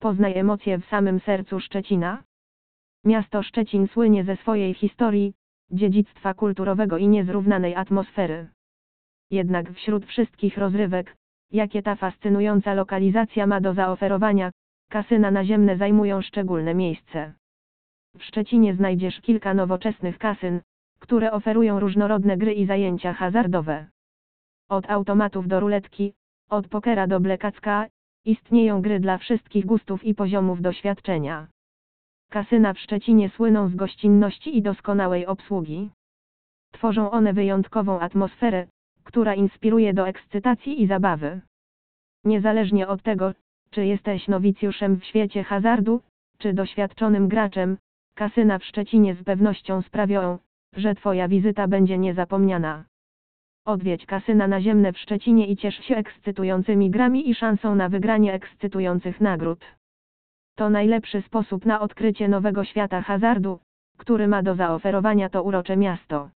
Poznaj emocje w samym sercu Szczecina. Miasto Szczecin słynie ze swojej historii, dziedzictwa kulturowego i niezrównanej atmosfery. Jednak wśród wszystkich rozrywek, jakie ta fascynująca lokalizacja ma do zaoferowania, kasyna naziemne zajmują szczególne miejsce. W Szczecinie znajdziesz kilka nowoczesnych kasyn, które oferują różnorodne gry i zajęcia hazardowe. Od automatów do ruletki, od pokera do blekacka, istnieją gry dla wszystkich gustów i poziomów doświadczenia. Kasyna w Szczecinie słyną z gościnności i doskonałej obsługi. Tworzą one wyjątkową atmosferę, która inspiruje do ekscytacji i zabawy. Niezależnie od tego, czy jesteś nowicjuszem w świecie hazardu, czy doświadczonym graczem, kasyna w Szczecinie z pewnością sprawią, że Twoja wizyta będzie niezapomniana. Odwiedź kasyna naziemne w Szczecinie i ciesz się ekscytującymi grami i szansą na wygranie ekscytujących nagród. To najlepszy sposób na odkrycie nowego świata hazardu, który ma do zaoferowania to urocze miasto.